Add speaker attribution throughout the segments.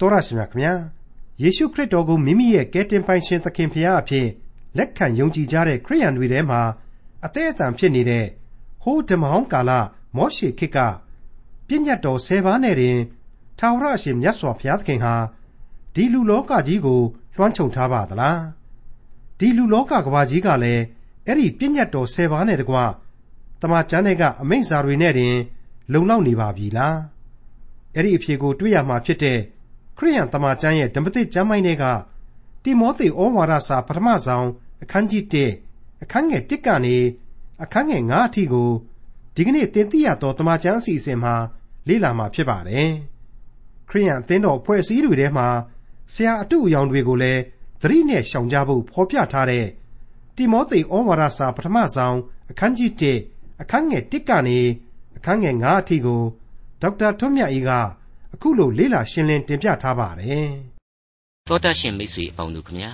Speaker 1: တော်ရရှိမြခင်ဗျာယေရှုခရစ်တော်ကိုမိမိရဲ့ကယ်တင်ပိုင်ရှင်သခင်ဖရာအဖြစ်လက်ခံယုံကြည်ကြတဲ့ခရိယန်တွေထဲမှာအသေးအတန်ဖြစ်နေတဲ့ဟိုးဓမ္မဟောင်းကာလမောရှေခေတ်ကပြည့်ညတ်တော်၁၀ပါးနဲ့တင်ထာဝရအရှင်မြတ်စွာဘုရားသခင်ဟာဒီလူလောကကြီးကိုလွှမ်းခြုံထားပါသလားဒီလူလောကကဘာကြီးကလည်းအဲ့ဒီပြည့်ညတ်တော်၁၀ပါးနဲ့တကွတမန်ကျမ်းတွေကအမိန့်စာတွေနဲ့တင် လုံလောက်နေပါပြီလားအဲ့ဒီအဖြေကိုတွေ့ရမှာဖြစ်တဲ့ ခရိယန်တမန်ကျမ်းရဲ့ဓမ္မသစ်ကျမ်းပိုင်းတွေကတိမောသေဩဝါဒစာပထမဆုံးအခန်းကြီး1အခန်းငယ်1ကနေအခန်းငယ်9အထိကိုဒီကနေ့သင်သိရသောတမန်ကျမ်းအစီအစဉ်မှာလေ့လာမှာဖြစ်ပါတယ်ခရိယန်အသင်းတော်ဖွဲ့စည်းတွေထဲမှာဆရာအတုအယောင်တွေကိုလည်းသတိနဲ့ရှောင်ကြဖို့ဖော်ပြထားတဲ့တိမောသေဩဝါဒစာပထမဆုံးအခန်းကြီး1အခန်းငယ်1ကနေအခန်းငယ်9အထိကိုဒေါက်တာထွန်းမြတ်အေးက အခုလိုလေ့လာရှင်းလင်းတင်ပြထားပါတယ်။
Speaker 2: သောတရှင်မိတ်ဆွေအပေါင်းတို့ခမညာ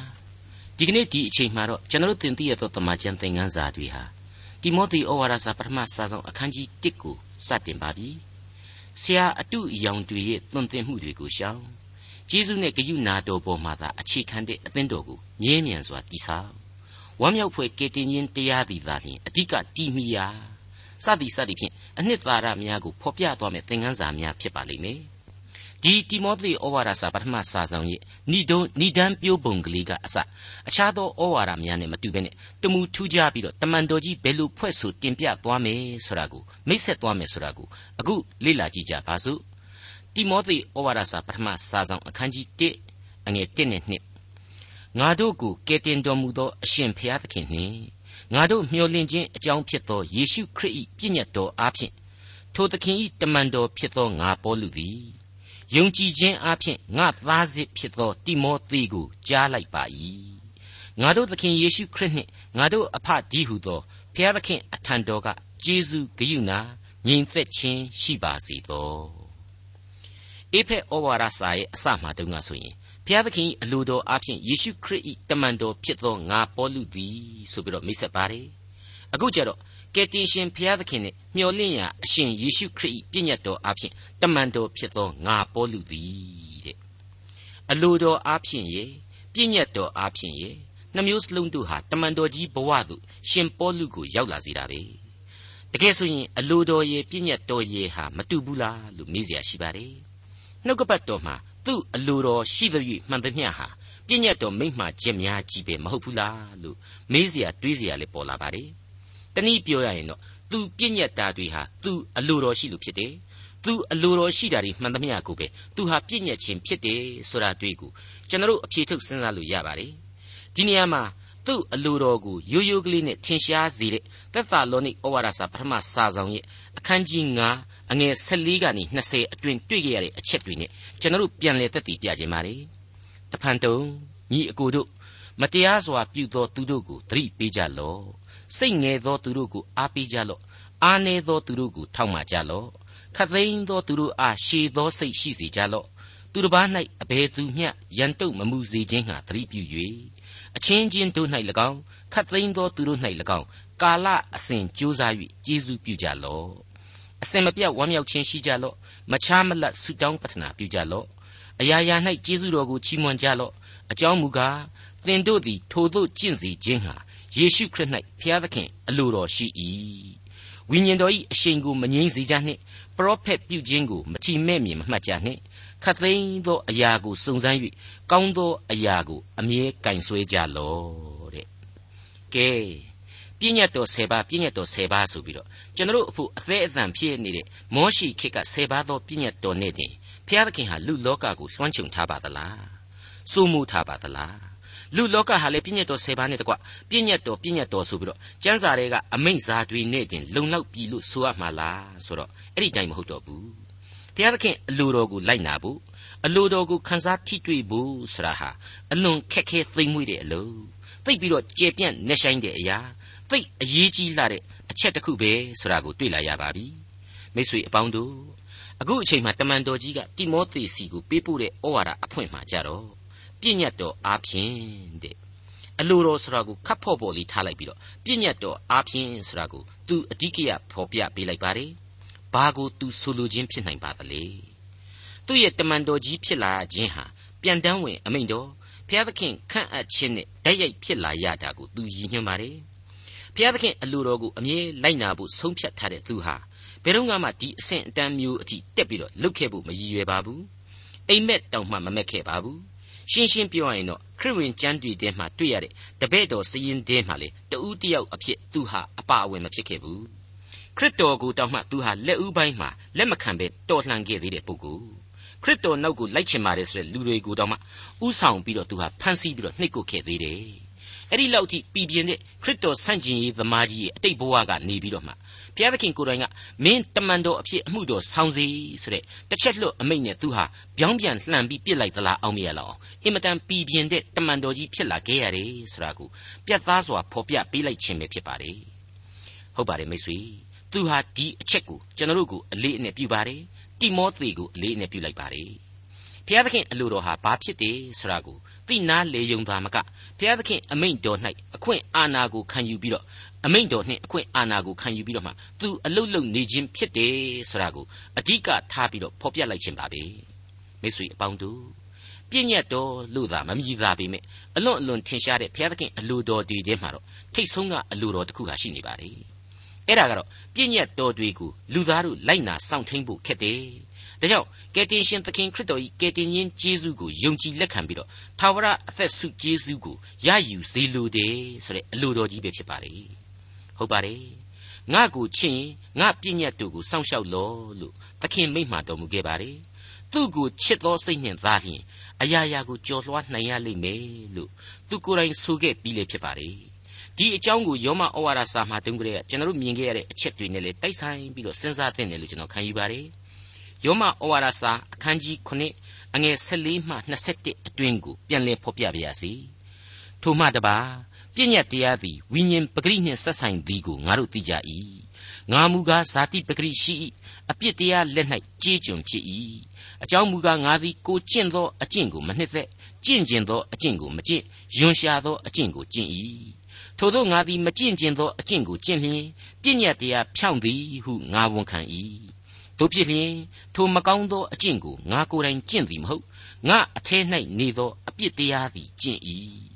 Speaker 2: ဒီကနေ့ဒီအချိန်မှာတော့ကျွန်တော်တို့သင်သိရသောတမန်ကျန်သင်ခန်းစာတွေဟာတိမောသေဩဝါဒစာပထမစာဆောင်အခန်းကြီး1ကိုစတင်ပါပြီ။ဆရာအတုအယောင်တွေရဲ့သွန်သင်မှုတွေကိုရှောင်ကျေးဇူးနဲ့ဂရုနာတော်ပေါ်မှာသာအခြေခံတဲ့အသင်းတော်ကိုမြဲမြံစွာတည်ဆောက်ဝမ်းမြောက်ဖွယ်ကေတင်ချင်းတရားသည်သာလျှင်အဓိကတည်မိရာစသည်စသည်ဖြင့်အနှစ်သာရများကိုဖော်ပြသွားမယ့်သင်ခန်းစာများဖြစ်ပါလိမ့်မယ် ဒီတိမောသေဩဝါဒစာပထမစာဆောင်ရဲ့ဏိဒုံဏိဒံပြိုးပုံကလေးကအစအခြားသောဩဝါဒများနဲ့မတူဘဲနဲ့တမူထူးခြားပြီးတော့တမန်တော်ကြီးဘယ်လိုဖွဲ့ဆိုတင်ပြသွားမယ်ဆိုတာကိုမိတ်ဆက်သွားမယ်ဆိုတာကိုအခုလေ့လာကြည့်ကြပါစို့တိမောသေဩဝါဒစာပထမစာဆောင်အခန်းကြီး1အငယ်1နဲ့2ငါတို့ကိုကယ်တင်တော်မူသောအရှင်ဖျားသခင်နှင့်ငါတို့မျှော်လင့်ခြင်းအကြောင်းဖြစ်သောယေရှုခရစ်၏ပြည့်ညတ်တော်အားဖြင့်ထိုသခင်၏တမန်တော်ဖြစ်သောငါပေါလုသည် ယုံကြည်ခြင်းအားဖြင့်ငါသားစစ်ဖြစ်သောတိမောသေကိုကြားလိုက်ပါ၏ငါတို့သခင်ယေရှုခရစ်နှင့်ငါတို့အဖဒီဟုသောဖျားသခင်အထံတော်ကကျေးဇူးဂရုဏာငြိမ်သက်ခြင်းရှိပါစေသောအေဖက်ဩဝါဒစာရဲ့အစမှတုန်းကဆိုရင်ဘုရားသခင်အလိုတော်အဖျင်ယေရှုခရစ်၏တမန်တော်ဖြစ်သောငါပေါလုသည်ဆိုပြီးတော့မိတ်ဆက်ပါတယ်အခုကျတော့ ကယ်တင်ရှင်ဘုရားသခင်နဲ့မျှော်လင့်ရာအရှင်ယေရှုခရစ်၏ပြည့်ညတ်တော်အားဖြင့်တမန်တော်ဖြစ်သောငါပေါလုသည်တဲ့အလိုတော်အားဖြင့်ရေပြည့်ညတ်တော်အားဖြင့်ရေနှမျိုးစလုံးတို့ဟာတမန်တော်ကြီးဘဝသို့ရှင်ပေါလုကိုရောက်လာစေတာပဲတကယ်ဆိုရင်အလိုတော်ရေပြည့်ညတ်တော်ရေဟာမတူဘူးလားလို့မေးစရာရှိပါတယ်နှုတ်ကပတ်တော်မှာသူ့အလိုတော်ရှိသရွေ့မှန်သမျှဟာပြည့်ညတ်တော်မိမ့်မှခြင်းများကြီးပဲမဟုတ်ဘူးလားလို့မေးစရာတွေးစရာလည်းပေါ်လာပါတယ်။ တနည်းပြောရရင်တော့သူပြည့်ညတ်တာတွေဟာသူအလိုတော်ရှိလို့ဖြစ်တယ်သူအလိုတော်ရှိတာတွေမှန်သမျှကိုပဲသူဟာပြည့်ညတ်ခြင်းဖြစ်တယ်ဆိုတာတွေ့ကိုကျွန်တော်အဖြေထုတ်စဉ်းစားလို့ရပါတယ်ဒီနေရာမှာသူ့အလိုတော်ကိုရိုးရိုးကလေးနဲ့ထင်ရှားစေတဲ့သက်သာလောနိဩဝါဒစာပထမစာဆောင်ရဲ့အခန်းကြီး9အငယ်14ကနေ20အတွင်တွေ့ကြရတဲ့အချက်တွေနဲ့ကျွန်တော်တို့ပြန်လည်သက်တည်ပြခြင်းပါလေတဖန်တုံညီအကိုတို့မတရားစွာပြုသောသူတို့ကိုသတိပေးကြလော့ စိတ်ငယ်သောသူတို့ကိုအားပေးကြလော့အားနည်းသောသူတို့ကိုထောက်မှကြလော့ခတ်သိမ်းသောသူတို့အားရှည်သောစိတ်ရှိစေကြလော့သူတစ်ပါး၌အဘယ်သူမျှရန်တုတ်မမှုစေခြင်းဟာသတိပြု၍အချင်းချင်းတို့၌၎င်းခတ်သိမ်းသောသူတို့၌၎င်းကာလအစဉ်ကြိုးစား၍ကျေးဇူးပြုကြလော့အစင်မပြတ်ဝမ်းမြောက်ခြင်းရှိကြလော့မချားမလတ်ဆုတောင်းပတနာပြုကြလော့အရာရာ၌ကျေးဇူးတော်ကိုချီးမွမ်းကြလော့အကြောင်းမူကားသင်တို့သည်ထိုသို့ကျင့်စေခြင်းဟာ ယေရှုခရစ်၌ဖျားသခင်အလိုတော်ရှိ၏ဝိညာဉ်တော်၏အရှိန်ကိုမငြိမ့်စေကြနှင့်ပရောဖက်ပြုခြင်းကိုမထီမဲ့မြင်မမှတ်ကြနှင့်ခတ်သိမ်းသောအရာကိုစုံစမ်း၍ကောင်းသောအရာကိုအမြဲကင်ဆွဲကြလော့တဲ့ကဲပြည့်ညတ်တော်10ပါးပြည့်ညတ်တော်10ပါးဆိုပြီးတော့ကျွန်တော်အဖို့အသေးအသံဖြစ်နေတဲ့မောရှိခေတ်က10ပါးသောပြည့်ညတ်တော်နဲ့တင်ဘုရားသခင်ဟာလူလောကကိုလွှမ်းခြုံထားပါသလားစိုးမိုးထားပါသလား လူလောကဟာလည်းပြည့်ညတ်တော်10ပါးနဲ့တကွပြည့်ညတ်တော်ပြည့်ညတ်တော်ဆိုပြီးတော့ကျမ်းစာတွေကအမိန့်စာတွေနဲ့တင်လုံလောက်ပြီလို့ဆိုရမှာလားဆိုတော့အဲ့ဒီတိုင်းမဟုတ်တော့ဘူးဘုရားသခင်အလိုတော်ကိုလိုက်နာဖို့အလိုတော်ကိုခန်းစားထိတွေ့ဖို့ဆိုတာဟာအလွန်ခက်ခဲသိမ့်မွေ့တဲ့အလုပ်သိပ်ပြီးတော့ကျေပြန့်နေဆိုင်တဲ့အရာသိအရေးကြီးလာတဲ့အချက်တစ်ခုပဲဆိုတာကိုတွေ့လာရပါပြီမိတ်ဆွေအပေါင်းတို့အခုအချိန်မှာတမန်တော်ကြီးကတိမောသေစီကိုပေးပို့တဲ့ဩဝါဒအဖွင့်မှာကြတော့ ပြည့်ညတ်တော်အားဖြင့်တဲ့အလိုတော်ဆိုတာကိုခတ်ဖို့ပေါ်လေးထားလိုက်ပြီးတော့ပြည့်ညတ်တော်အားဖြင့်ဆိုတာကိုသူအဓိကရဖော်ပြပေးလိုက်ပါတယ်ဘာကိုသူဆိုလိုခြင်းဖြစ်နိုင်ပါသလဲသူ့ရဲ့တမန်တော်ကြီးဖြစ်လာခြင်းဟာပြန်တန်းဝင်အမိန့်တော်ဘုရားသခင်ခန့်အပ်ခြင်းနဲ့တိုက်ရိုက်ဖြစ်လာရတာကိုသူရည်ညွှန်းပါတယ်ဘုရားသခင်အလိုတော်ကိုအမြဲလိုက်နာဖို့ဆုံးဖြတ်ထားတဲ့သူဟာဘယ်တော့မှဒီအဆင့်အတန်းမျိုးအထိတက်ပြီးတော့လုတ်ခဲ့ဖို့မရည်ရွယ်ပါဘူးအိမ်မက်တောင်မှမမက်ခဲ့ပါဘူး ရှင်းရှင်းပြောရရင်တော့ခရစ်ဝင်ကျမ်းတွေထဲမှာတွေ့ရတဲ့တပည့်တော်စည်ရင်ထဲမှာလေတဦးတယောက်အဖြစ်သူဟာအပါအဝင်မဖြစ်ခဲ့ဘူးခရစ်တော်ကိုတောင်မှသူဟာလက်ဦးပိုင်းမှာလက်မခံဘဲတော်လှန်ခဲ့သေးတဲ့ပုဂ္ဂိုလ်ခရစ်တော်နောက်ကိုလိုက်ချင်ပါတယ်ဆိုတဲ့လူတွေကိုတောင်မှဥဆောင်ပြီးတော့သူဟာဖန်ဆီးပြီးတော့နှိပ်ကွပ်ခဲ့သေးတယ်အဲ့ဒီလောက်ထိပြည်ပြင်းတဲ့ခရစ်တော်ဆန့်ကျင်ရေးသမားကြီးရဲ့အတိတ်ဘဝကနေပြီးတော့မှ ဘုရားသခင်ကိုယ်တိုင်ကမင်းတမန်တော်အဖြစ်အမှုတော်ဆောင်စေဆိုတဲ့တစ်ချက်လွတ်အမိန့်နဲ့သူဟာပြောင်းပြန်လှန်ပြီးပြစ်လိုက်သလားအောင်မရလောက်အောင်အင်မတန်ပြည်ပြင်းတဲ့တမန်တော်ကြီးဖြစ်လာခဲ့ရတယ်ဆိုတာကိုပြတ်သားစွာဖော်ပြပေးလိုက်ခြင်းပဲဖြစ်ပါတယ်ဟုတ်ပါတယ်မိတ်ဆွေသူဟာဒီအချက်ကိုကျွန်တော်တို့ကိုအလေးအနက်ပြုပါတယ်တိမောသေကိုအလေးအနက်ပြုလိုက်ပါတယ်ဘုရားသခင်အလိုတော်ဟာဘာဖြစ်တယ်ဆိုတာကိုသိနာလေယုံသားမကဘုရားသခင်အမိန့်တော်၌အခွင့်အာဏာကိုခံယူပြီးတော့ အမိန့်တော်နှင့်အခွင့်အာဏာကိုခံယူပြီးတော့မှသူအလုတ်လုတ်နေခြင်းဖြစ်တယ်ဆိုတာကိုအဓိကထားပြီးတော့ဖော်ပြလိုက်ခြင်းပါပဲမိတ်ဆွေအပေါင်းတို့ပြည့်ညတ်တော်လို့သာမမြည်သာပေမဲ့အလွန်အလွန်ထင်ရှားတဲ့ဘုရားသခင်အလိုတော်တွေထဲမှာတော့ထိတ်ဆုံးကအလိုတော်တစ်ခုဟာရှိနေပါလေအဲ့ဒါကတော့ပြည့်ညတ်တော်တွေကိုလူသားတို့လိုက်နာစောင့်ထိန်ဖို့ခက်တယ်ဒါကြောင့်ကယ်တင်ရှင်သခင်ခရစ်တော်၏ကယ်တင်ရှင်ယေရှုကိုယုံကြည်လက်ခံပြီးတော့သာဝရအသက်ဆုယေရှုကိုရယူစေလိုတယ်ဆိုတဲ့အလိုတော်ကြီးပဲဖြစ်ပါလေ ဟုတ်ပါတယ်ငါ့ကိုချစ်ရင်ငါပြည့်ညတ်တို့ကိုစောင့်ရှောက်လောလို့သခင်မိန့်မှာတော်မူခဲ့ပါတယ်သူ့ကိုချစ်သောစိတ်နှင့်သားလျင်အရာရာကိုကြော်လွှားနိုင်ရလိမ့်မယ်လို့သူကိုယ်တိုင်ဆိုခဲ့ပြီးလေဖြစ်ပါတယ်ဒီအကြောင်းကိုယောမဩဝါဒစာမှာတုန်းကလေးကကျွန်တော်တို့မြင်ခဲ့ရတဲ့အချက်တွေနဲ့လည်းတိုက်ဆိုင်ပြီးတော့စဉ်းစားသင့်တယ်လို့ကျွန်တော်ခံယူပါတယ်ယောမဩဝါဒစာအခန်းကြီး9အငယ်14မှ21အတွင်းကိုပြန်လည်ဖော်ပြပါရစေထို့မှတပါ ပြည့်ညတ်တရားသည်ဝိညာဉ်ပဂရိနှင့်ဆက်ဆိုင်သည်ကိုငါတို့သိကြ၏ငါမူကားဇာတိပဂရိရှိ၏အပြစ်တရားလက်၌ကြေးကျွန်ဖြစ်၏အကြောင်းမူကားငါသည်ကိုကျင့်သောအကျင့်ကိုမနှစ်သက်ကျင့်ကျင်သောအကျင့်ကိုမကျင့်ယွန်ရှာသောအကျင့်ကိုကျင့်၏ထို့သောငါသည်မကျင့်ကျင်သောအကျင့်ကိုကျင့်လျင်ပြည့်ညတ်တရားဖြောင့်သည်ဟုငါဝန်ခံ၏တို့ဖြစ်လျင်ထိုမကောင်းသောအကျင့်ကိုငါကိုယ်တိုင်ကျင့်သည်မဟုတ်ငါအထဲ၌နေသောအပြစ်တရားသည်ကျင့်၏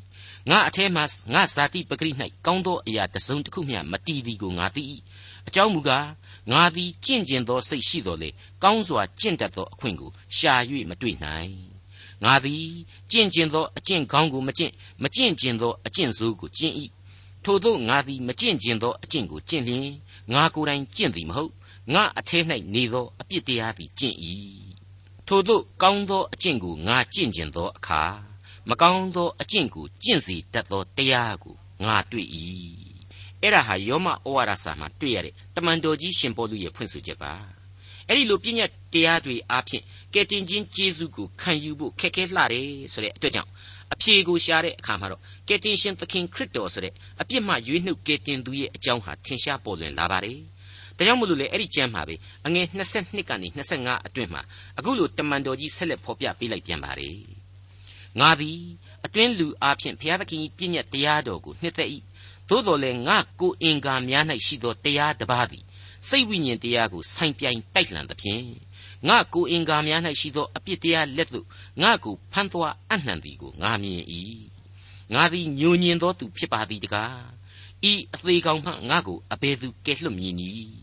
Speaker 2: ငါအထဲမှငါဇာတိပဂရိ၌ကောင်းသောအရာတစ်စုံတစ်ခုမျှမတည်သည်ကိုငါသိ၏အကြောင်းမူကားငါသည်ကြင့်ကျင်သောစိတ်ရှိတော်လေကောင်းစွာကြင့်တတ်သောအခွင့်ကိုရှာ၍မတွေ့နိုင်ငါသည်ကြင့်ကျင်သောအကျင့်ကောင်းကိုမကျင့်မကျင့်ကျင်သောအကျင့်ဆိုးကိုကျင့်၏ထို့သောငါသည်မကျင့်ကျင်သောအကျင့်ကိုကျင့်လျင်ငါကိုယ်တိုင်ကျင့်သည်မဟုတ်ငါအထဲ၌နေသောအပြစ်တရားသည်ကျင့်၏ထို့သောကောင်းသောအကျင့်ကိုငါကျင့်ကျင်သောအခါ မကောင်းသောအကျင့်ကိုကျင့်စေတတ်သောတရားကိုငါတွေ့၏အဲ့ဒါဟာယောမဩဝါဒစာမှာတွေ့ရတဲ့တမန်တော်ကြီးရှင်ပေါလုရဲ့ဖွင့်ဆိုချက်ပါအဲ့ဒီလိုပြည့်ညတ်တရားတွေအားဖြင့်ကယ်တင်ခြင်းကျေးဇူးကိုခံယူဖို့ခက်ခဲလှတယ်ဆိုတဲ့အတွက်ကြောင့်အဖြေကိုရှာတဲ့အခါမှာတော့ကယ်တင်ရှင်သခင်ခရစ်တော်ဆိုတဲ့အပြစ်မှရွေးနှုတ်ကယ်တင်သူရဲ့အကြောင်းဟာထင်ရှားပေါ်လွင်လာပါတယ်ဒါကြောင့်မလို့လေအဲ့ဒီကျမ်းမှာပဲအငယ်22ကနေ25အတွင်းမှာအခုလိုတမန်တော်ကြီးဆက်လက်ဖော်ပြပေးလိုက်ပြန်ပါတယ် ငါသည်အတွင်းလူအားဖြင့်ဘုရားသခင်ပြည့်ညတ်တရားတော်ကိုနှစ်သက်၏သို့တော်လည်းငါကိုအင်္ကာများ၌ရှိသောတရားတစ်ပါးသည်စိတ်ဝိညာဉ်တရားကိုဆိုင်ပြိုင်တိုက်လှန်သဖြင့်ငါကိုအင်္ကာများ၌ရှိသောအပြစ်တရားလက်သို့ငါကိုဖန်သွားအနှံသည်ကိုငါမြင်၏ငါသည်ညိုညင်သောသူဖြစ်ပါသည်တကားဤအသေးကောင်မှငါကိုအဘယ်သူကယ်လွတ်မည်နည်း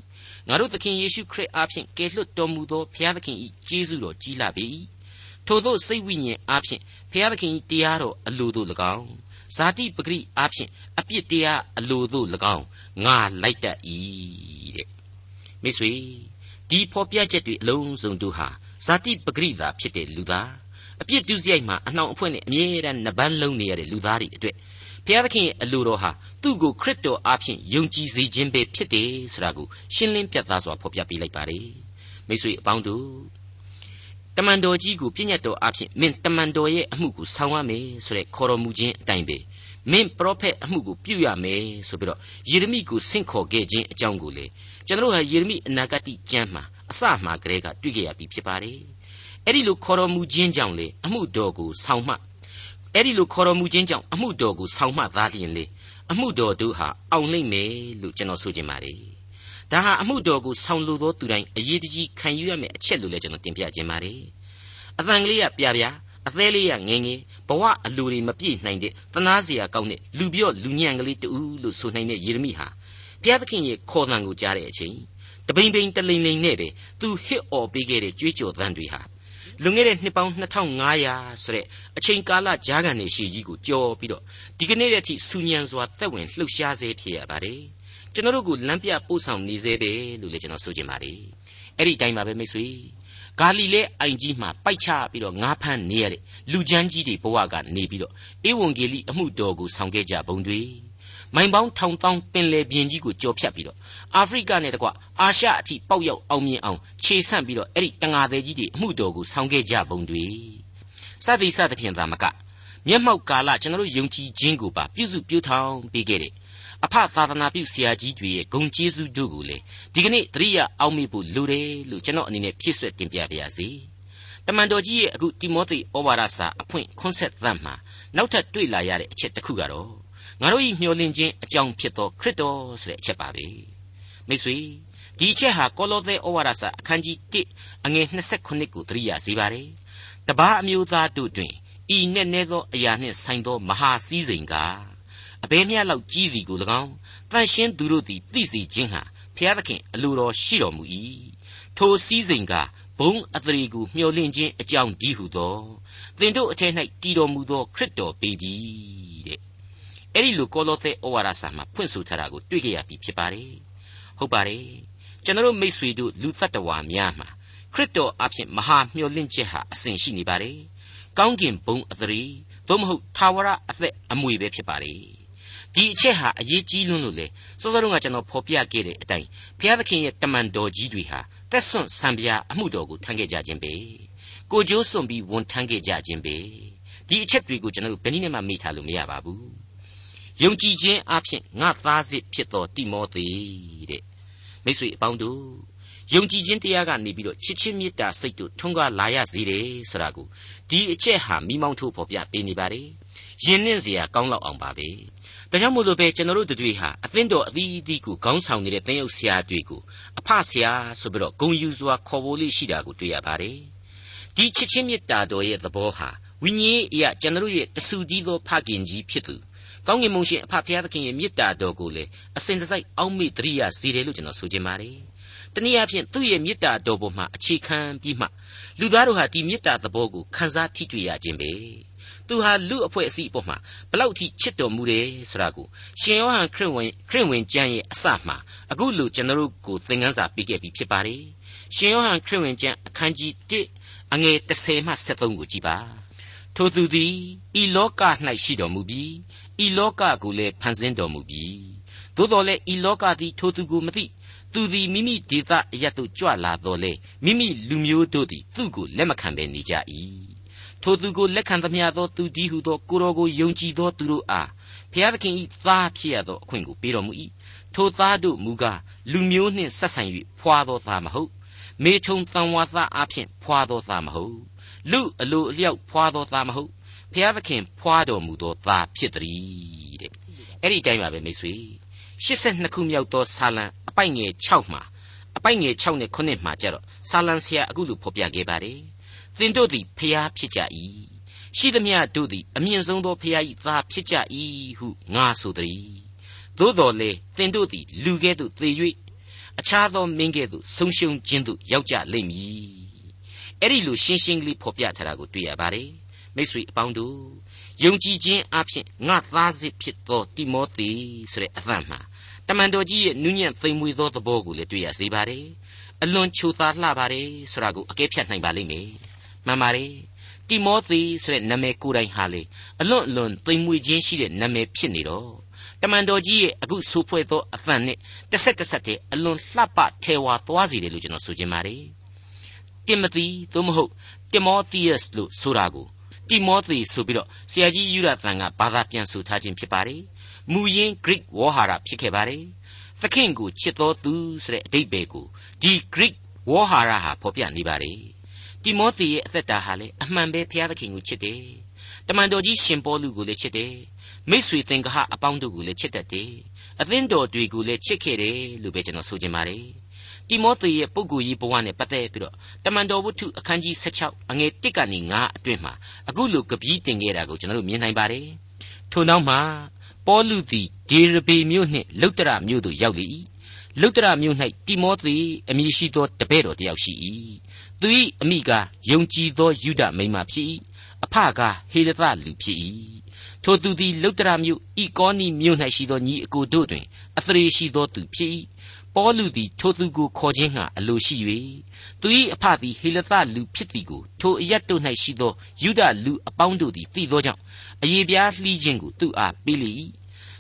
Speaker 2: ငါတို့သခင်ယေရှုခရစ်အားဖြင့်ကယ်လွတ်တော်မူသောဘုရားသခင်၏ကျေးဇူးတော်ကြီးလာပေ၏ထို့သောစိတ်ဝိညာဉ်အားဖြင့် ဘုရားသခင်၏တရားတော်အလိုတို့၎င်းဇာတိပဂရိအားဖြင့်အပြစ်တရားအလိုတို့၎င်းငါလိုက်တတ်၏တဲ့မိတ်ဆွေဒီဖော်ပြချက်တွေအလုံးစုံတို့ဟာဇာတိပဂရိသာဖြစ်တဲ့လူသားအပြစ်ဒုစရိုက်မှာအနှောင်အဖွဲနဲ့အမြဲတမ်းနှပန်းလုံးနေရတဲ့လူသားတွေအတွက်ဘုရားသခင်ရဲ့အလိုတော်ဟာသူ့ကိုခရစ်တော်အားဖြင့်ယုံကြည်စေခြင်းပဲဖြစ်တယ်ဆိုတာကိုရှင်းလင်းပြသစွာဖော်ပြပေးလိုက်ပါတယ်မိတ်ဆွေအပေါင်းတို့ တမန်တော်ကြီးကိုပြည့်ညတ်တော်အားဖြင့်မင်းတမန်တော်ရဲ့အမှုကိုဆောင်ရမယ်ဆိုတဲ့ခေါ်တော်မူခြင်းအတိုင်းပဲမင်းပရောဖက်အမှုကိုပြုရမယ်ဆိုပြီးတော့ယေရမိကိုဆင့်ခေါ်ခဲ့ခြင်းအကြောင်းကိုလေကျွန်တော်တို့ဟာယေရမိအနာဂတ်ကျမ်းမှာအစမှကတည်းကတွေ့ကြရပြီဖြစ်ပါတယ်အဲ့ဒီလိုခေါ်တော်မူခြင်းကြောင့်လေအမှုတော်ကိုဆောင်မှအဲ့ဒီလိုခေါ်တော်မူခြင်းကြောင့်အမှုတော်ကိုဆောင်မှသားလျင်လေအမှုတော်တို့ဟာအောင်လိမ့်မယ်လို့ကျွန်တော်ဆိုချင်ပါတယ် ဒါဟာအမှုတော်ကိုဆောင်လိုသောသူတိုင်းအရေးတကြီးခံယူရမယ့်အချက်လို့လည်းကျွန်တော်တင်ပြခြင်းပါတယ်အတန်ကလေးကပြပြအသေးလေးကငငယ်ဘဝအလိုတွေမပြည့်နိုင်တဲ့တနာစရာကောင်းတဲ့လူပြော့လူညံ့ကလေးတူလို့ဆိုနိုင်တဲ့ယေရမိဟာဘုရားသခင်ရဲ့ခေါ်သံကိုကြားတဲ့အချိန်တပိန်ပိန်တလိန်လိန်နဲ့ပဲသူဟစ်អော်ပေးခဲ့တဲ့ကြွေးကြော်သံတွေဟာလွန်ခဲ့တဲ့နှစ်ပေါင်း2500ဆိုတဲ့အချိန်ကာလကြာကန်နေရှိကြီးကိုကြော်ပြီးတော့ဒီကနေ့တည်းထိစူညံစွာတက်ဝင်လှုပ်ရှားစေဖြစ်ရပါတယ် ကျွန်တော်တို့ကိုလမ်းပြပို့ဆောင်နေသေးပဲလို့လည်းကျွန်တော်ဆိုချင်ပါတယ်အဲ့ဒီတိုင်းပါပဲမိတ်ဆွေဂါလိလဲအိုင်ကြီးမှာပိုက်ချပြီးတော့ငါးဖမ်းနေရတဲ့လူချမ်းကြီးတွေဘဝကနေပြီးတော့ဧဝံဂေလိအမှုတော်ကိုဆောင်ခဲ့ကြဘုံတွေမိုင်ပေါင်းထောင်တောင်းပင်လေပြင်ကြီးကိုကြော်ဖြတ်ပြီးတော့အာဖရိကနဲ့တကွအာရှအထိပေါက်ရောက်အောင်မြင်အောင်ခြေဆန့်ပြီးတော့အဲ့ဒီတငါသေးကြီးတွေအမှုတော်ကိုဆောင်ခဲ့ကြပုံတွေစသည်စသဖြင့်သာမကမျက်မှောက်ကာလကျွန်တော်တို့ယုံကြည်ခြင်းကိုပါပြုစုပြုထောင်ပေးခဲ့တဲ့ အဖသာသနာပြုဆရာကြီးတွေရဲ့ဂုဏ်ကျေးဇူးတို့ကိုလေဒီကနေ့တရိယာအောက်မေ့ဖို့လိုတယ်လို့ကျွန်တော်အနေနဲ့ဖြည့်ဆွတ်တင်ပြပါရစေတမန်တော်ကြီးရဲ့အခုတိမောသေဩဝါဒစာအဖွင့်ခွန်းဆက်သတ်မှာနောက်ထပ်တွေ့လာရတဲ့အချက်တစ်ခုကတော့ငါတို့ဤမျှော်လင့်ခြင်းအကြောင်းဖြစ်သောခရစ်တော်ဆိုတဲ့အချက်ပါပဲမိတ်ဆွေဒီအချက်ဟာကောလောသဲဩဝါဒစာအခန်းကြီး1အငယ်29ကိုသတိရစေပါတယ်တပားအမျိုးသားတို့တွင်ဤနဲ့နဲသောအရာနှင့်ဆိုင်သောမဟာစည်းစိမ်က အဘဲမြတ်လောက်ကြီးသည်ကို၎င်းတန်ရှင်းသူတို့သည်သိစေခြင်းဟာဖျားသခင်အလိုတော်ရှိတော်မူ၏ထိုစည်းစိမ်ကဘုံအသရေကိုမျှော်လင့်ခြင်းအကြောင်းဒီဟုသောသင်တို့အထက်၌တည်တော်မူသောခရစ်တော်ပေပြီတဲ့အဲ့ဒီလိုကောလောသဲဩဝါဒစာမှာဖွင့်ဆိုထားတာကိုတွေ့ကြရပြီဖြစ်ပါတယ်ဟုတ်ပါတယ်ကျွန်တော်မိษွေတို့လူတ attva များမှာခရစ်တော်အဖင်မဟာမျှော်လင့်ချက်ဟာအစဉ်ရှိနေပါတယ်ကောင်းကင်ဘုံအသရေသို့မဟုတ်သာဝရအသက်အမွေပဲဖြစ်ပါတယ် ဒီအချက်ဟာအရေးကြီးလွန်းလို့လေစောစောတုန်းကကျွန်တော်ဖော်ပြခဲ့တဲ့အတိုင်းဘုရားသခင်ရဲ့တမန်တော်ကြီးတွေဟာတက်ဆွန့်ဆံပြာအမှုတော်ကိုထမ်းခဲ့ကြခြင်းပဲကိုကြိုးစွန့်ပြီးဝန်ထမ်းခဲ့ကြခြင်းပဲဒီအချက်တွေကိုကျွန်တော်တို့ဘယ်နည်းနဲ့မှမေ့ထားလို့မရပါဘူးယုံကြည်ခြင်းအဖြစ်ငါသားစစ်ဖြစ်တော်တိမောသေတဲ့မိတ်ဆွေအပေါင်းတို့ယုံကြည်ခြင်းတရားကနေပြီးတော့ချစ်ချင်းမေတ္တာစိတ်တို့ထွန်းကားလာရစေတယ်ဆိုတာကိုဒီအချက်ဟာမိမောင်းထိုးဖော်ပြပေးနေပါတယ်ယဉ်နှင်းစရာကောင်းလောက်အောင်ပါပဲ ဒါကြောင့်မို့လို့ပဲကျွန်တော်တို့တွေဟာအသင်းတော်အသီးသီးကိုခေါင်းဆောင်နေတဲ့သင်းအုပ်ဆရာတွေကိုအဖဆရာဆိုပြီးတော့ဂုံယူစွာခေါ်ဖို့လေးရှိတာကိုတွေ့ရပါတယ်ဒီချစ်ချင်းမေတ္တာတော်ရဲ့သဘောဟာဝိညာဉ်အရာကျွန်တော်တို့ရဲ့တဆူတည်းသောဖခင်ကြီးဖြစ်သူကောင်းကင်ဘုံရှင်အဖဖရာသခင်ရဲ့မေတ္တာတော်ကိုလေအစဉ်တစိုက်အောက်မေ့တရိယာစေတယ်လို့ကျွန်တော်ဆိုချင်ပါတယ်တနည်းအားဖြင့်သူ့ရဲ့မေတ္တာတော်ပေါ်မှာအခြေခံပြီးမှလူသားတို့ဟာဒီမေတ္တာသဘောကိုခံစားထိတွေ့ရခြင်းပဲ သူဟာလူအဖွဲ့အစည်းအပေါ်မှာဘလောက်ထိချစ်တော်မူတယ်ဆိုတာကိုရှင်ယောဟန်ခရစ်ဝင်ခရစ်ဝင်ကျမ်းရဲ့အစမှာအခုလိုကျွန်တော်တို့ကိုသင်ခန်းစာပေးခဲ့ပြီးဖြစ်ပါတယ်ရှင်ယောဟန်ခရစ်ဝင်ကျမ်းအခန်းကြီး1အငယ်30မှ73ကိုကြည်ပါထိုသူသည်ဤလောက၌ရှိတော်မူပြီးဤလောကကိုလည်းဖန်ဆင်းတော်မူပြီးသို့တော်လည်းဤလောကသည်ထိုသူကိုမသိသူသည်မိမိဒေသအရတ်သို့ကြွလာတော်လေမိမိလူမျိုးတို့သည်သူ့ကိုလက်မခံဘဲနေကြ၏ ထိုသူကိုလက်ခံသမျှသောသူတည်းဟုသောကိုတော်ကိုယုံကြည်သောသူတို့အားဘုရားသခင်၏သားဖြစ်ရသောအခွင့်ကိုပေးတော်မူ၏ထိုသားတို့မူကားလူမျိုးနှင့်ဆက်ဆံ၍ဖွာသောသားမဟုတ်မေထုံတန်ဝါသားအဖြစ်ဖွာသောသားမဟုတ်လူအလိုအလျောက်ဖွာသောသားမဟုတ်ဘုရားသခင်ဖွာတော်မူသောသားဖြစ်သည်တဲ့အဲ့ဒီတိုင်းပါပဲမိတ်ဆွေ82ခုမြောက်သောဆာလံအပိုက်ငယ်6မှာအပိုက်ငယ်6နဲ့9မှာကြတော့ဆာလံဆရာအခုလိုဖော်ပြခဲ့ပါတယ် သင်တို့သည်ဖျားဖြစ်ကြ၏ရှိသမျှတို့သည်အမြင့်ဆုံးသောဖျား၏သားဖြစ်ကြ၏ဟုငါဆိုသည်သို့တော်လေသင်တို့သည်လူကဲ့သို့သေ၍အခြားသောမင်းကဲ့သို့ဆုံးရှုံးခြင်းသို့ရောက်ကြလိမ့်မည်အဲ့ဒီလိုရှင်းရှင်းကလေးဖော်ပြထားတာကိုတွေ့ရပါတယ်မိတ်ဆွေအပေါင်းတို့ယုံကြည်ခြင်းအဖြစ်ငါသားစစ်ဖြစ်သောတိမောသေဆိုတဲ့အသံမှာတမန်တော်ကြီးရဲ့နူးညံ့သိမ်မွေ့သောသဘောကိုလည်းတွေ့ရစေပါတယ်အလွန်ချိုသာလှပါတယ်ဆိုတာကိုအကဲဖြတ်နိုင်ပါလိမ့်မယ် မှန်ပါတယ်တိမောသေဆိုတဲ့နာမည်ကိုယ်တိုင်ဟာလေအလွန်အလွန်သိမ်မွေ့ခြင်းရှိတဲ့နာမည်ဖြစ်နေတော့တမန်တော်ကြီးရဲ့အခုဆိုဖွဲ့သောအသံနဲ့တစ်ဆက်တစ်ဆက်တည်းအလွန်လှပထဲဝါသွားစေတယ်လို့ကျွန်တော်ဆိုချင်ပါတယ်တင်မသီသို့မဟုတ်တင်မောသီယစ်လို့ဆိုတာကိုတိမောသေဆိုပြီးတော့ဆရာကြီးယူရသန်ကဘာသာပြန်ဆိုထားခြင်းဖြစ်ပါတယ်မူရင်း Greek ဝေါ်ဟာရဖြစ်ခဲ့ပါတယ်သခင်ကိုချစ်တော်သူဆိုတဲ့အဓိပ္ပာယ်ကိုဒီ Greek ဝေါ်ဟာရဟာဖော်ပြနေပါတယ် တိမောသေရဲ့အသက်တာဟာလေအမှန်ပဲဘုရားသခင်ကိုချစ်တယ်။တမန်တော်ကြီးရှင်ပေါလုကိုလည်းချစ်တယ်။မိษွေသင်္ကဟအပေါင်းတို့ကိုလည်းချစ်တတ်တယ်။အသင်းတော်တွေကိုလည်းချစ်ခဲ့တယ်လို့ပဲကျွန်တော်ဆိုချင်ပါတယ်။တိမောသေရဲ့ပုဂ္ဂိုလ်ရေးဘဝနဲ့ပတ်သက်ပြီးတော့တမန်တော်ဝတ္ထုအခန်းကြီး16အငယ်1ကနေ9အတွင်းမှာအခုလိုကပီးတင်ခဲ့တာကိုကျွန်တော်တို့မြင်နိုင်ပါတယ်ထို့နောက်မှာပေါလုသည်ဒေရဘေမြို့နှင့်လုတ္တရမြို့သို့ရောက်လေ၏ လုတ္တရမြို့၌တိမောသေအမည်ရှိသောတပည့်တော်တစ်ယောက်ရှိ၏သူ၏အမိကယုံကြည်သောယူဒမိန်းမဖြစ်၏အဖကဟေလသလူဖြစ်၏ထိုသူသည်လုတ္တရမြို့ဤကောနီမြို့၌ရှိသောညီအကိုတို့တွင်အသရေရှိသောသူဖြစ်၏ပေါလုသည်ထိုသူကိုခေါ်ခြင်းငှာအလိုရှိ၍သူ၏အဖသည်ဟေလသလူဖြစ်သည်ကိုထိုအရက်တို့၌ရှိသောယူဒလူအပေါင်းတို့သည်သိသောကြောင့်အယေပြားလှီးခြင်းကိုသူအားပေးလေ၏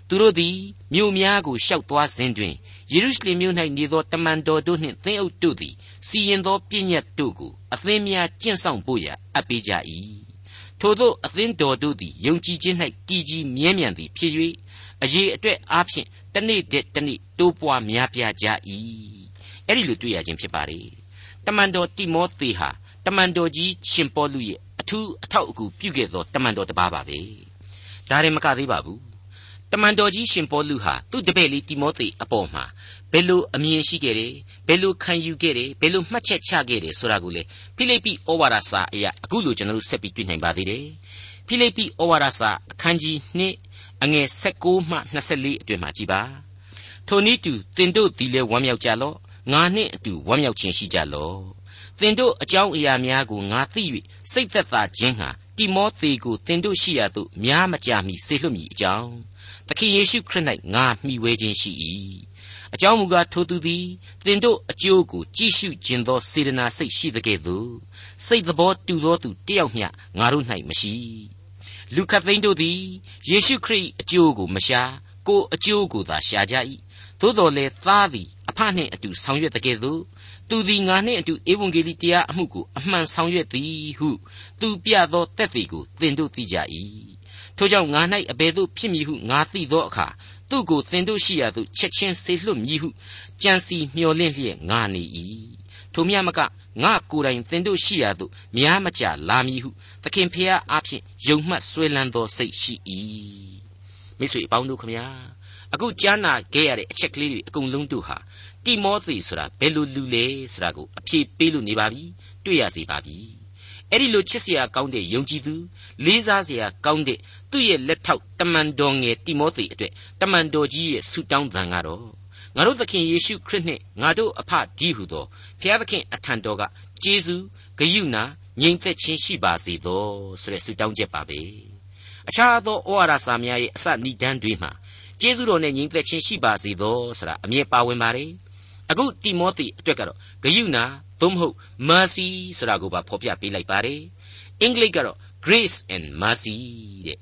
Speaker 2: သူတို့သည်မြို့များကိုရှောက်သွားစဉ်တွင် ယေရုရှလင်မြို့၌နေသောတမန်တော်တို့နှင့်သင်းအုပ်တို့သည်စီရင်သောပြည့်ညတ်တို့ကိုအသင်းများကျင့်ဆောင်ဖို့ရာအပ်ပေးကြ၏ထို့သောအသင်းတော်တို့သည်ယုံကြည်ခြင်း၌တည်ကြည်မြဲမြံသည်ဖြစ်၍အရေးအတွက်အားဖြင့်တနေ့တည်းတနေ့တိုးပွားများပြားကြ၏အဲ့ဒီလိုတွေ့ရခြင်းဖြစ်ပါလေတမန်တော်တိမောသေဟာတမန်တော်ကြီးရှင်ပေါလုရဲ့အထူးအထောက်အကူပြုခဲ့သောတမန်တော်တစ်ပါးပါပဲဒါရင်မကသေးပါဘူး တမန်တော်ကြီးရှင်ပေါလုဟာသူ့တပည့်လေးတိမောသေအပေါ်မှာဘယ်လိုအမြင်ရှိခဲ့တယ်ဘယ်လိုခံယူခဲ့တယ်ဘယ်လိုမှတ်ချက်ချခဲ့တယ်ဆိုတာကိုလေဖိလိပ္ပိဩဝါဒစာအရာအခုလိုကျွန်တော်တို့ဆက်ပြီးတွေ့နိုင်ပါသေးတယ်ဖိလိပ္ပိဩဝါဒစာအခန်းကြီး2အငယ်16မှ24အတွင်မှာကြည်ပါထိုနည်းတူတင်တို့သည်လည်းဝမ်းမြောက်ကြလော့ငါနှင့်အတူဝမ်းမြောက်ခြင်းရှိကြလော့သင်တို့အကြောင်းအရာများကိုငါသိ၍စိတ်သက်သာခြင်းဟာတိမောသေကိုသင်တို့ရှိရာသို့များမကြာမီဆေလွတ်မည်အကြောင်း သခင်ယေရှုခရစ်၌ငါမှီဝဲခြင်းရှိ၏အကြောင်းမူကားထိုသူသည်သင်တို့အကျိုးကိုကြည့်ရှုခြင်းသောစေတနာစိတ်ရှိသကဲ့သို့စိတ်သဘောတူသောသူတယောက်မျှငါတို့၌မရှိလူခတ်သိန်းတို့သည်ယေရှုခရစ်အကျိုးကိုမရှာကိုအကျိုးကိုသာရှာကြ၏သို့တော်လည်းသားသည်အဖနှင့်အတူဆောင်ရွက်တကယ်သို့သူသည်ငါနှင့်အတူဧဝံဂေလိတရားအမှုကိုအမှန်ဆောင်ရွက်သည်ဟုသူပြသောတက်သည်ကိုသင်တို့သိကြ၏ ထိုကြောင့်ငါ၌အဘယ်သို့ဖြစ်မည်ဟုငါသိသောအခါသူ့ကိုသင်တို့ရှိရာသို့ချက်ချင်းဆေလွတ်မည်ဟုကြံစီမျှော်လင့်လျက်ငါနေ၏ထိုမြတ်မကငါကိုယ်တိုင်သင်တို့ရှိရာသို့များမကြလာမည်ဟုသခင်ဖျားအားဖြင့်ယုံမှတ်ဆွဲလန်းသောစိတ်ရှိ၏မိတ်ဆွေအပေါင်းတို့ခမညာအခုကြားနာခဲ့ရတဲ့အချက်ကလေးတွေအကုန်လုံးတို့ဟာတိမောသေဆိုတာဘယ်လိုလူလဲဆိုတာကိုအဖြေပေးလို့နေပါပြီတွေ့ရစေပါပြီ အဲ့ဒီလိုချစ်စရာကောင်းတဲ့ယုံကြည်သူလေးစားစရာကောင်းတဲ့သူ့ရဲ့လက်ထောက်တမန်တော်ငယ်တိမောသေအတွက်တမန်တော်ကြီးရဲ့ဆုတောင်းသံကတော့ငါတို့သခင်ယေရှုခရစ်နှင့်ငါတို့အဖကြီးဟုသောဖျားသခင်အထံတော်ကကျေးဇူးဂရုဏာငြိမ်သက်ခြင်းရှိပါစေသောဆိုတဲ့ဆုတောင်းချက်ပါပဲအခြားသောဩဝါဒစာများရဲ့အစနိဒန်းတွေမှာကျေးဇူးတော်နဲ့ညီသက်ချင်းရှိပါစေသောဆိုတာအမြဲပါဝင်ပါတယ်အခုတိမောသေအတွက်ကတော့ဂယုဏ သို့မဟုတ် mercy ဆိုတာကိုပါဖော်ပြပေးလိုက်ပါတယ်အင်္ဂလိပ်ကတော့ grace and mercy တဲ့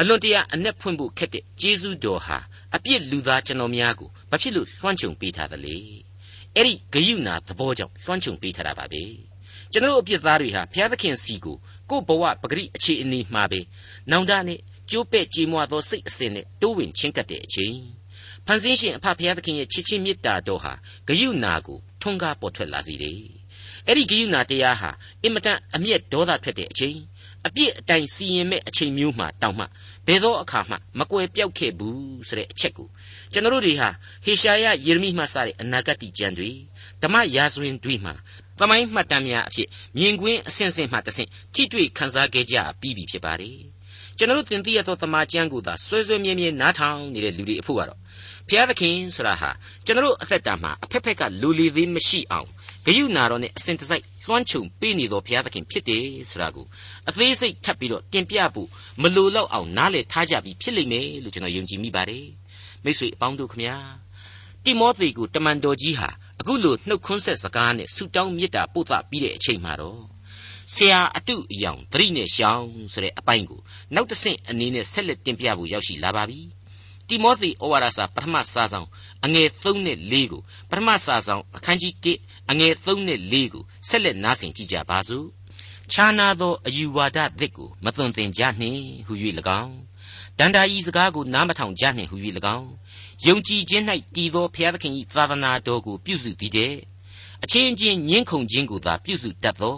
Speaker 2: အလွန်တရာအ내ဖွင့်ဖို့ခက်တဲ့ကျေးဇူးတော်ဟာအပြစ်လူသားကျွန်တော်များကိုဘာဖြစ်လို့လွှမ်းခြုံပေးထားသလဲအဲ့ဒီဂယုဏသဘောကြောင့်လွှမ်းခြုံပေးထားတာပါပဲကျွန်တော်အပြစ်သားတွေဟာဘုရားသခင်စီကိုကိုယ့်ဘဝပဂရိအခြေအနေမှာပဲနောင်တနဲ့ကျိုးပဲ့ကြေမွသောစိတ်အစဉ်နဲ့တိုးဝင်ချင်းကပ်တဲ့အချိန်ဖန်ဆင်းရှင်အဖဖခင်သခင်ရဲ့ချစ်ချင်းမေတ္တာတော်ဟာဂယုဏကို ထွန်းကားပေါ်ထွက်လာစေတယ်။အဲ့ဒီဂယုဏတရားဟာအင်မတန်အမျက်ဒေါသထွက်တဲ့အချိန်အပြစ်အတိုင်းစီရင်မဲ့အချိန်မျိုးမှာတောင်းမှဘယ်သောအခါမှမကွယ်ပြောက်ခဲ့ဘူးဆိုတဲ့အချက်ကိုကျွန်တော်တို့တွေဟာဟေရှာယယေရမိမှစတဲ့အနာဂတ်ကျမ်းတွေဓမ္မရာဇဝင်တွေမှာသမိုင်းမှတ်တမ်းများအဖြစ်မြင်ကွင်းအစဉ်စဉ်မှတဆင့်ထိတွေ့ခန်းစားခဲ့ကြပြီးပြီဖြစ်ပါတယ်ကျွန်တော်တို့တင်ပြရသောသမာကျမ်းကိုသာဆွဲဆွဲမြဲမြဲနားထောင်နေတဲ့လူတွေအဖို့ကတော့ ဘုရားသခင်ဆိုတာဟာကျွန်တော်တို့အသက်တာမှာအဖက်ဖက်ကလူလီသေးမရှိအောင်ဂယုနာတော်နဲ့အစဉ်တစိုက်လွှမ်းခြုံပေးနေသောဘုရားသခင်ဖြစ်တယ်ဆိုတာကိုအသေးစိတ်ထပ်ပြီးတော့တင်ပြဖို့မလိုတော့အောင်နားလည်ထားကြပြီးဖြစ်လိမ့်မယ်လို့ကျွန်တော်ယုံကြည်မိပါတယ်မိတ်ဆွေအပေါင်းတို့ခမညာတိမောသေကိုတမန်တော်ကြီးဟာအခုလိုနှုတ်ခွန်းဆက်စကားနဲ့ဆုတောင်းမေတ္တာပို့သပြီးတဲ့အချိန်မှာတော့ဆရာအတုအယောင်သတိနဲ့ရှောင်းဆိုတဲ့အပိုင်းကိုနောက်တစ်ဆင့်အနေနဲ့ဆက်လက်တင်ပြဖို့ရောက်ရှိလာပါပြီ တိမောသေဩဝါဒစာပထမစာဆောင်အငယ်3နဲ့4ကိုပထမစာဆောင်အခန်းကြီး1အငယ်3နဲ့4ကိုဆက်လက်နားဆင်ကြည့်ကြပါစို့ခြားနာသောအယူဝါဒသစ်ကိုမသွန်သင်ကြနှင့်ဟု၍၎င်းဒန္တာဤစကားကိုနားမထောင်ကြနှင့်ဟု၍၎င်းယုံကြည်ခြင်း၌တည်သောဘုရားသခင်၏သာသနာတော်ကိုပြုစုသည်တဲ့အချင်းချင်းညှင်းခုန်ခြင်းကိုသာပြုစုတတ်သော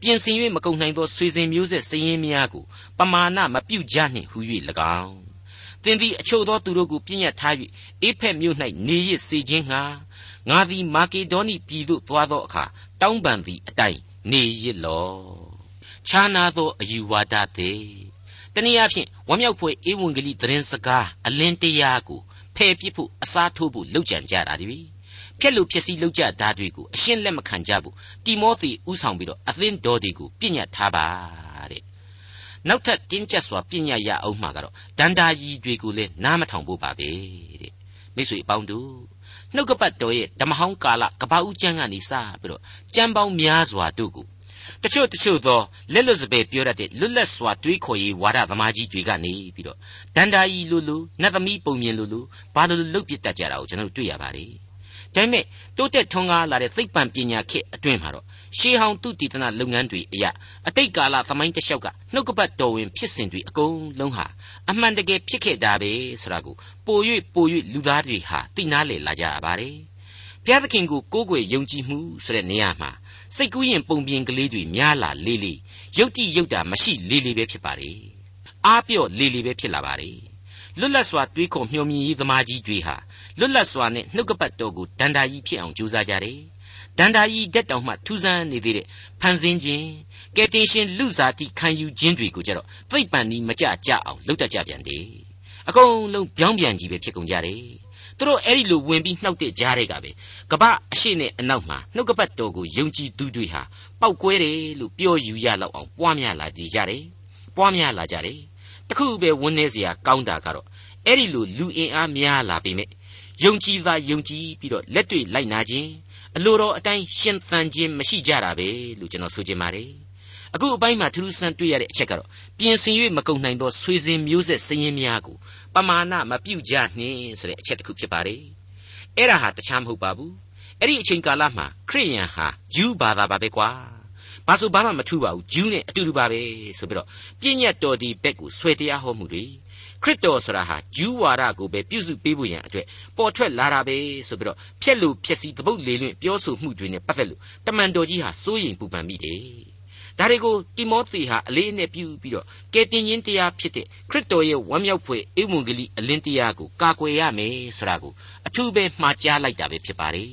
Speaker 2: ပြင်ဆင်၍မကုန်နိုင်သောဆွေစဉ်မျိုးဆက်စည်ရင်များကိုပမာဏမပြုတ်ကြနှင့်ဟု၍၎င်း သင်သည်အချို့သောသူတို့ကိုပြည့်ညတ်ထား၍အေဖက်မြို့၌နေရစေခြင်းငှာငါသည်မာကေဒေါနိပြည်သို့သွားသောအခါတောင်းပန်သည့်အတိုင်းနေရစ်လောခြားနာသောအယူဝါဒသည်တနည်းအားဖြင့်ဝမ်းမြောက်ဖွယ်ဧဝံဂေလိသတင်းစကားအလင်းတရားကိုဖယ်ပစ်ဖို့အစားထိုးဖို့လုပ်ကြံကြတာတည်းဖြက်လို့ဖြက်စီးလုပ်ကြတာတွေကိုအရှင်းလက်မခံကြဘူးတိမောသေဥဆောင်ပြီးတော့အသင်းတော်တွေကိုပြညတ်ထားပါတဲ့ နောက်ထပ်တင်းကျပ်စွာပြညတ်ရအောင်မှာကတော့ဒန္တာကြီးတွေကိုလည်းနားမထောင်ဖို့ပါပဲတဲ့မိတ်ဆွေအပေါင်းတို့နှုတ်ကပတ်တော်ရဲ့ဓမ္မဟောင်းကာလကပဦးကျမ်းကနေစပြီးတော့ကျမ်းပေါင်းများစွာတို့ကိုတချို့တချို့သောလက်လွတ်စပယ်ပြောတတ်တဲ့လွတ်လပ်စွာတွေးခေါ်ရေးဝါဒသမားကြီးတွေကနေပြီးတော့ဒန္တာကြီးလိုလိုနတ်သမီးပုံမြင်လိုလိုဘာလိုလိုလုတ်ပြစ်တတ်ကြတာကိုကျွန်တော်တွေ့ရပါတယ်ဒါပေမဲ့တိုးတက်ထွန်းကားလာတဲ့သိပ္ပံပညာခေတ်အတွင်းမှာတော့ ရှေးဟောင်းသူတည်တနာလုပ်ငန်းတွေအရာအတိတ်ကာလသမိုင်းတစ်လျှောက်ကနှုတ်ကပတ်တော်ဝင်ဖြစ်စဉ်တွေအကုန်လုံးဟာအမှန်တကယ်ဖြစ်ခဲ့တာပဲဆိုတာကိုပို၍ပို၍လူသားတွေဟာသိနာလေလာကြရပါတယ်။ဘုရားသခင်ကိုကိုးကွယ်ယုံကြည်မှုဆိုတဲ့နေရာမှာစိတ်ကူးရင်ပုံပြင်ကလေးတွေများလာလေးလေးယုတ်တိယုတ်တာမရှိလေးလေးပဲဖြစ်ပါလေ။အားပြော့လေးလေးပဲဖြစ်လာပါလေ။လွတ်လပ်စွာတွေးခေါ်မျှော်မြင်ရေးသမားကြီးတွေဟာလွတ်လပ်စွာနဲ့နှုတ်ကပတ်တော်ကိုဒန္တာကြီးဖြစ်အောင်ကြိုးစားကြတယ်။ ဒန္တာကြီးတက်တောင်မှထူးဆန်းနေသေးတဲ့ဖန်ဆင်းခြင်းကယ်တင်ရှင်လူစားတိခံယူခြင်းတွေကိုကြတော့သိပ္ပံဤမကြကြအောင်လုပ်တတ်ကြပြန်တယ်။အကုန်လုံးပြောင်းပြန်ကြီးပဲဖြစ်ကုန်ကြတယ်။သူတို့အဲ့ဒီလိုဝင်ပြီးနှောက်တဲ့ကြားတွေကပဲကပ္ပအရှိနဲ့အနောက်မှာနှုတ်ကပတ်တော်ကိုယုံကြည်သူတွေဟာပောက်ကွဲတယ်လို့ပြောယူရလောက်အောင်ပွားများလာကြတယ်။ပွားများလာကြတယ်။တခုပဲဝန်းနေစရာကောင်းတာကတော့အဲ့ဒီလိုလူအင်အားများလာပြီမဲ့ယုံကြည်သာယုံကြည်ပြီးတော့လက်တွေ့လိုက်နာခြင်း အလိုတော်အတိုင်းရှင်သန်ခြင်းမရှိကြတာပဲလို့ကျွန်တော်ဆိုချင်ပါတယ်အခုအပိုင်းမှာထူးထူးဆန်းတွေ့ရတဲ့အချက်ကတော့ပြင်ဆင်၍မကုန်နိုင်သောဆွေစဉ်မျိုးဆက်စည်ရင်များကိုပမာဏမပြုတ်ကြနှင်းဆိုတဲ့အချက်တစ်ခုဖြစ်ပါတယ်အဲ့ဒါဟာတခြားမဟုတ်ပါဘူးအဲ့ဒီအချိန်ကာလမှာခရိယန်ဟာဂျူးဘာသာပါပဲကွာဘာဆိုဘာမှမထူးပါဘူးဂျူးနဲ့အတူတူပါပဲဆိုပြီးတော့ပြည့်ညတ်တော်ဒီဘက်ကိုဆွဲတရားဟောမှုတွေ ခရစ်တော်ဆိုတာဟာဂျူးဝါဒကိုပဲပြုစုပေးဖို့ရန်အတွက်ပေါ်ထွက်လာတာပဲဆိုပြီးတော့ဖြက်လို့ဖြက်စီတပုတ်လေလွင့်ပြောဆိုမှုတွေနဲ့ပတ်သက်လို့တမန်တော်ကြီးဟာစိုးရိမ်ပူပန်မိတယ်ဒါတွေကိုတိမောသေဟာအလေးအနက်ပြုပြီးတော့ကယ်တင်ရှင်တရားဖြစ်တဲ့ခရစ်တော်ရဲ့ဝမ်းမြောက်ဖွယ်ဧဝံဂေလိအလင်းတရားကိုကာကွယ်ရမယ်ဆိုတာကိုအထူးပဲမှားကြားလိုက်တာပဲဖြစ်ပါတယ်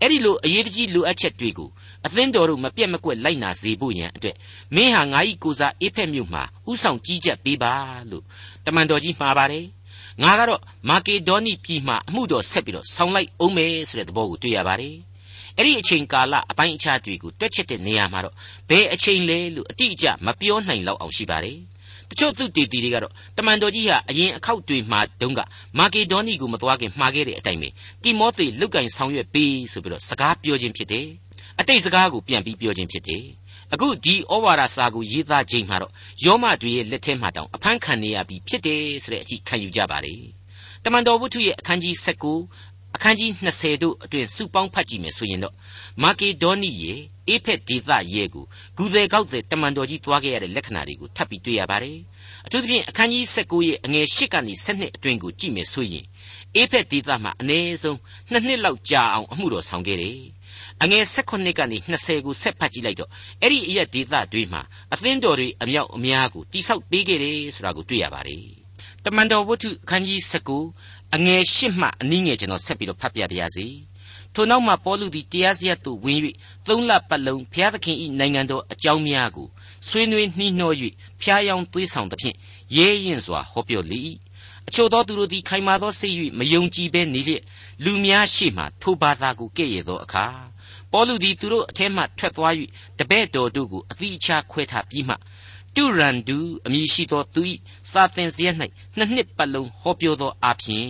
Speaker 2: အဲ့ဒီလိုအရေးတကြီးလိုအပ်ချက်တွေကို အသင်းတော်တို့မပြတ်မကွက်လိုက်နာစေဖို့ရန်အတွက်မင်းဟာငါ၏ကိုစားအေးဖက်မြို့မှာဥဆောင်ကြီးကြပ်ပေးပါလို့တမန်တော်ကြီးမှာပါတယ်ငါကတော့မာကေဒေါနိပြည်မှာအမှုတော်ဆက်ပြီးတော့ဆောင်းလိုက်အောင်မယ်ဆိုတဲ့သဘောကိုတွေ့ရပါတယ်အဲ့ဒီအချိန်ကာလအပိုင်းအခြားတွေကိုတွက်ချက်တဲ့နေရာမှာတော့ဘယ်အချိန်လဲလို့အတိအကျမပြောနိုင်လောက်အောင်ရှိပါတယ်တချို့သူတည်တည်တွေကတော့တမန်တော်ကြီးဟာအရင်အခောက်တွေမှာတုန်းကမာကေဒေါနီကိုမသွားခင်မှားခဲ့တဲ့အတိုင်းပဲတိမောသေလုတ်ကင်ဆောင်ရွက်ပေးဆိုပြီးတော့စကားပြောခြင်းဖြစ်တယ် အတိတ်စကားကိုပြန်ပြီးပြောခြင်းဖြစ်တယ်အခုဒီဩဝါဒစာကိုရေးသားချိန်မှာတော့ယောမတွေရဲ့လက်ထဲမှာတောင်အဖမ်းခံနေရပြီဖြစ်တယ်ဆိုတဲ့အထိခံယူကြပါလေတမန်တော်ဝုဒ္ဓရဲ့အခန်းကြီး19အခန်းကြီး20တို့အတွင်စုပေါင်းဖတ်ကြည့်မယ်ဆိုရင်တော့မာကေဒေါနီရဲ့အေဖက်ဒေသရဲ့ကိုဂူသေးကောက်တဲ့တမန်တော်ကြီးသွားခဲ့ရတဲ့လက္ခဏာတွေကိုထပ်ပြီးတွေ့ရပါတယ်အထူးသဖြင့်အခန်းကြီး19ရဲ့အငယ်8ကနေ12အတွင်ကိုကြည့်မယ်ဆိုရင်အေဖက်ဒေသမှာအနည်းဆုံးနှစ်နှစ်လောက်ကြာအောင်အမှုတော်ဆောင်ခဲ့တယ် အငယ်16ကနေ20ကိုဆက်ဖတ်ကြည့်လိုက်တော့အဲ့ဒီအရက်ဒေသတွေမှာအသင်းတော်တွေအမြောက်အများကိုတိဆောက်ပေးခဲ့တယ်ဆိုတာကိုတွေ့ရပါတယ်။တမန်တော်ဝတ္ထုအခန်းကြီး19အငယ်8မှအနည်းငယ်ကျွန်တော်ဆက်ပြီးတော့ဖတ်ပြပါရစေ။ထိုနောက်မှပေါလုသည်တရားစရပ်သို့ဝင်၍သုံးလပတ်လုံးဘုရားသခင်၏နိုင်ငံတော်အကြောင်းများကိုဆွေးနွေးနှီးနှော၍ဖျားယောင်းသွေးဆောင်သဖြင့်ရဲရင်စွာဟောပြောလေ၏အချို့သောသူတို့သည်ခိုင်မာသောစိတ်၍မယုံကြည်ဘဲနေလျက်လူများရှေ့မှထိုဘာသာကိုကဲ့ရဲ့သောအခါ ပေါလုသည်သူတို့အထက်မှထွက်သွား၍တပည့်တော်တို့ကိုအတိအချခွဲထားပြီးမှတူရန်ဒူအမည်ရှိသောသူ၏စာသင်စရက်၌နှစ်နှစ်ပတ်လုံးဟောပြောသောအဖြစ်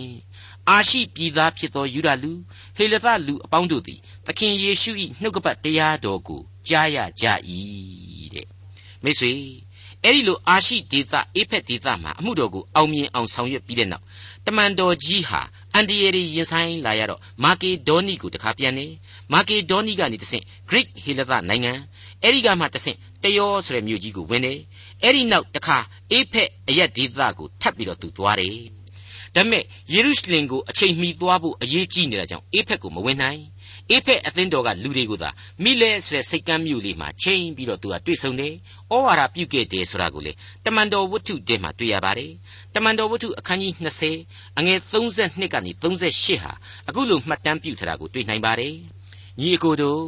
Speaker 2: အာရှိပြည်သားဖြစ်သောယူဒလူဟေလသလူအပေါင်းတို့သည်သခင်ယေရှု၏နှုတ်ကပတ်တရားတော်ကိုကြားရကြ၏တဲ့မိတ်ဆွေအဲ့ဒီလိုအာရှိဒေသအေဖက်ဒေသမှာအမှုတော်ကိုအောင်မြင်အောင်ဆောင်ရွက်ပြီးတဲ့နောက်တမန်တော်ကြီးဟာအန်ဒီယေရီရင်ဆိုင်လာရတော့မာကေဒေါနီကိုတခါပြန်နေ မာကေဒေါနီကနေတဆင့် Greek ဟေလသနိုင်ငံအဲ့ဒီကမှတဆင့်တယောဆိုတဲ့မြို့ကြီးကိုဝင်တယ်အဲ့ဒီနောက်တခါအေဖက်အရက်ဒေသကိုထပ်ပြီးတော့သူသွားတယ်ဒါပေမဲ့ယေရုရှလင်ကိုအချိန်မီသွားဖို့အရေးကြီးနေတာကြောင့်အေဖက်ကိုမဝင်နိုင်အေဖက်အသင်းတော်ကလူတွေကိုသာမိလဲဆိုတဲ့စိတ်ကမ်းမြို့လေးမှာချိန်ပြီးတော့သူကတွေ့ဆုံတယ်။ဩဝါဒပြုခဲ့တယ်ဆိုတာကိုလေတမန်တော်ဝတ္ထုတဲမှာတွေ့ရပါတယ်။တမန်တော်ဝတ္ထုအခန်းကြီး20အငယ်32ကနေ38ဟာအခုလိုမှတ်တမ်းပြုထားတာကိုတွေ့နိုင်ပါတယ်။ ညီအကိုတို့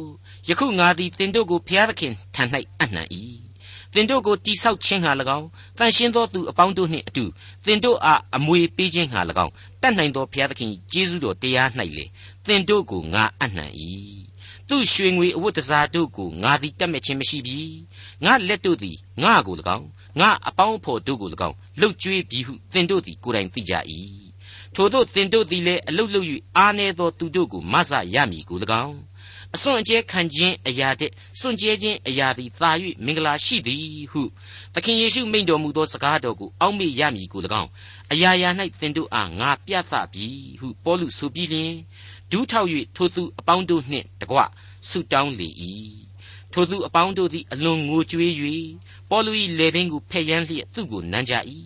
Speaker 2: ယခုငါသည်တင်တို့ကိုဖျားသခင်ထံ၌အနှံ့၏သင်တို့ကိုတိဆောက်ခြင်းဟာ၎င်းတန်ရှင်းသောသူအပေါင်းတို့နှင့်အတူသင်တို့အားအမွေပေးခြင်းဟာ၎င်းတတ်နိုင်သောဘုရားသခင်ကျေးဇူးတော်တရား၌လေသင်တို့ကိုငါအနှံ့၏သူရွှေငွေအဝတ်တစားတို့ကိုငါသည်တတ်မဲ့ခြင်းမရှိပြီငါလက်တို့သည်ငါကို၎င်းငါအပေါင်းအဖော်တို့ကို၎င်းလှုပ်ကြွေးပြီးဟုသင်တို့သည်ကိုယ်တိုင်သိကြ၏ထို့သောသင်တို့သည်လည်းအလုတ်လုတ်၍အားနေသောသူတို့ကိုမဆရမည်ကို၎င်း အစွန့်အကျဲခံခြင်းအရာတဲ့စွန့်ကြဲခြင်းအရာသည်သာ၍မင်္ဂလာရှိသည်ဟုသခင်ယေရှုမိန့်တော်မူသောစကားတော်ကိုအောက်မေ့ရမည်ကို၎င်းအရာရာ၌သင်တို့အားငါပြသပြီဟုပေါလုဆိုပြီးလျှင်ဒူးထောက်၍ထိုသူအပေါင်းတို့နှင့်တကွဆုတောင်းလေ၏ထိုသူအပေါင်းတို့သည်အလွန်ငိုကြွေး၍ပေါလု၏လေပင်ကိုဖက်ယမ်းလျက်သူ့ကိုနမ်းကြ၏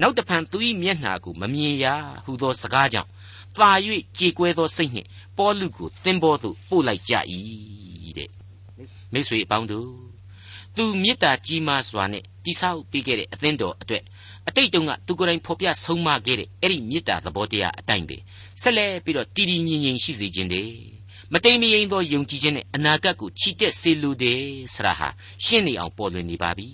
Speaker 2: နောက်တဖန်သူ၏မျက်နှာကိုမမြင်ရဟုသောစကားကြောင့် သာ၍ကြေကွဲသောစိတ်နှင့်ပေါလုကိုသင်္ဘောသို့ပို့လိုက်ကြ၏တဲ့မိတ်ဆွေအပေါင်းတို့သူမေတ္တာကြီးမားစွာနဲ့တိဆောက်ပေးခဲ့တဲ့အသင်းတော်အတွက်အတိတ်တုန်းကသူကိုယ်တိုင်ဖော်ပြဆုံးမခဲ့တဲ့အဲ့ဒီမေတ္တာသဘောတရားအတိုင်းပဲဆက်လက်ပြီးတော့တည်တည်ငြိမ်ငြိမ်ရှိစေခြင်းတဲ့မတိမ်မယိမ်သောယုံကြည်ခြင်းနဲ့အနာဂတ်ကိုချီတက်စေလိုတယ်ဆရာဟာရှင်းနေအောင်ပေါ်လွင်နေပါပြီ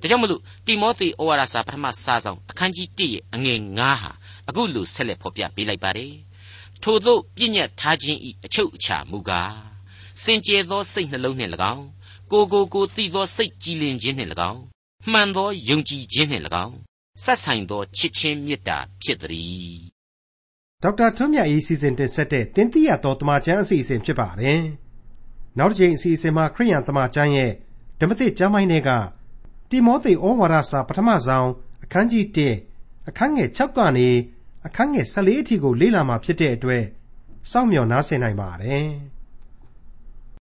Speaker 2: ဒါကြောင့်မလို့တိမောသေဩဝါဒစာပထမစာဆောင်အခန်းကြီး1ရဲ့အငယ်9ဟာ အခုလိုဆက်လက်ဖော်ပြပေးလိုက်ပါတယ်ထို့သောပြည့်ညတ်ထားခြင်းဤအချုပ်အခြာမူကားစင်ကြယ်သောစိတ်နှလုံးနှင့်၎င်းကိုကိုကိုသိသောစိတ်ကြည်လင်ခြင်းနှင့်၎င်းမှန်သောယုံကြည်ခြင်းနှင့်၎င်းဆက်ဆိုင်သောချစ်ချင်းမေတ္တာဖြစ်သည်
Speaker 1: ဒေါက်တာထွန်းမြတ်၏စီစဉ်တင်ဆက်တဲ့တင်ပြတော်တမချန်းအစီအစဉ်ဖြစ်ပါတယ်နောက်တစ်ချိန်အစီအစဉ်မှာခရိယန်တမချန်းရဲ့ဓမ္မသစ်ကျမ်းပိုင်းတွေကတိမောသေဩဝါဒစာပထမဆုံးအခန်းကြီး1အခန်းငယ်6ကနေ အခန်းငယ်14အထိကို လေ့လာမှာဖြစ်တဲ့အတွက်စောင့်မျှော်နားဆင်နိုင်ပါတယ်။